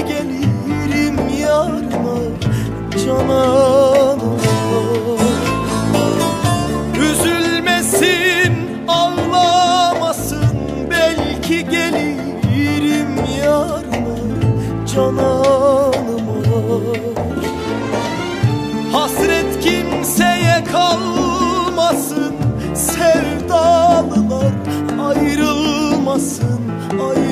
gelirim yarına canana Üzülmesin ağlamasın belki gelirim yarına cananıma Hasret kimseye kalmasın sevdalılar ayrılmasın ayrılmasın.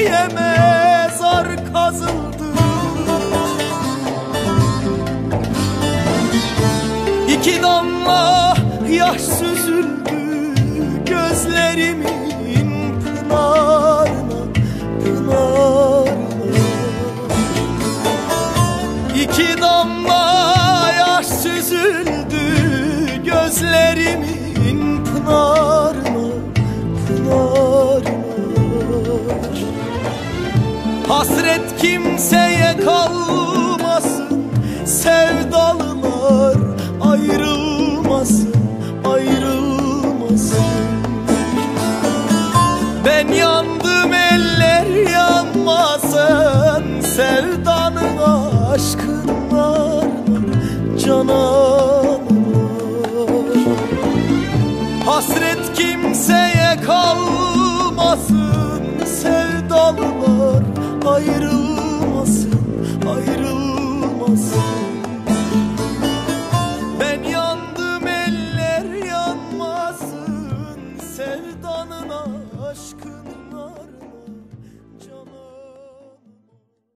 Sevgiye mezar kazıldı. İki damla yaş süzüldü gözlerimin pınarına, pınarına. İki damla yaş süzüldü gözlerimin Hasret kimseye kalmasın Sevdalılar ayrılmasın Ayrılmasın. Ben yandım eller yanmasın Sevdanın aşkın narına Cananıma Hasret kimseye kalmasın Sevdalılar ayrılmasın Ayrılmasın. Ben yandım eller yanmasın Sevdanın aşkın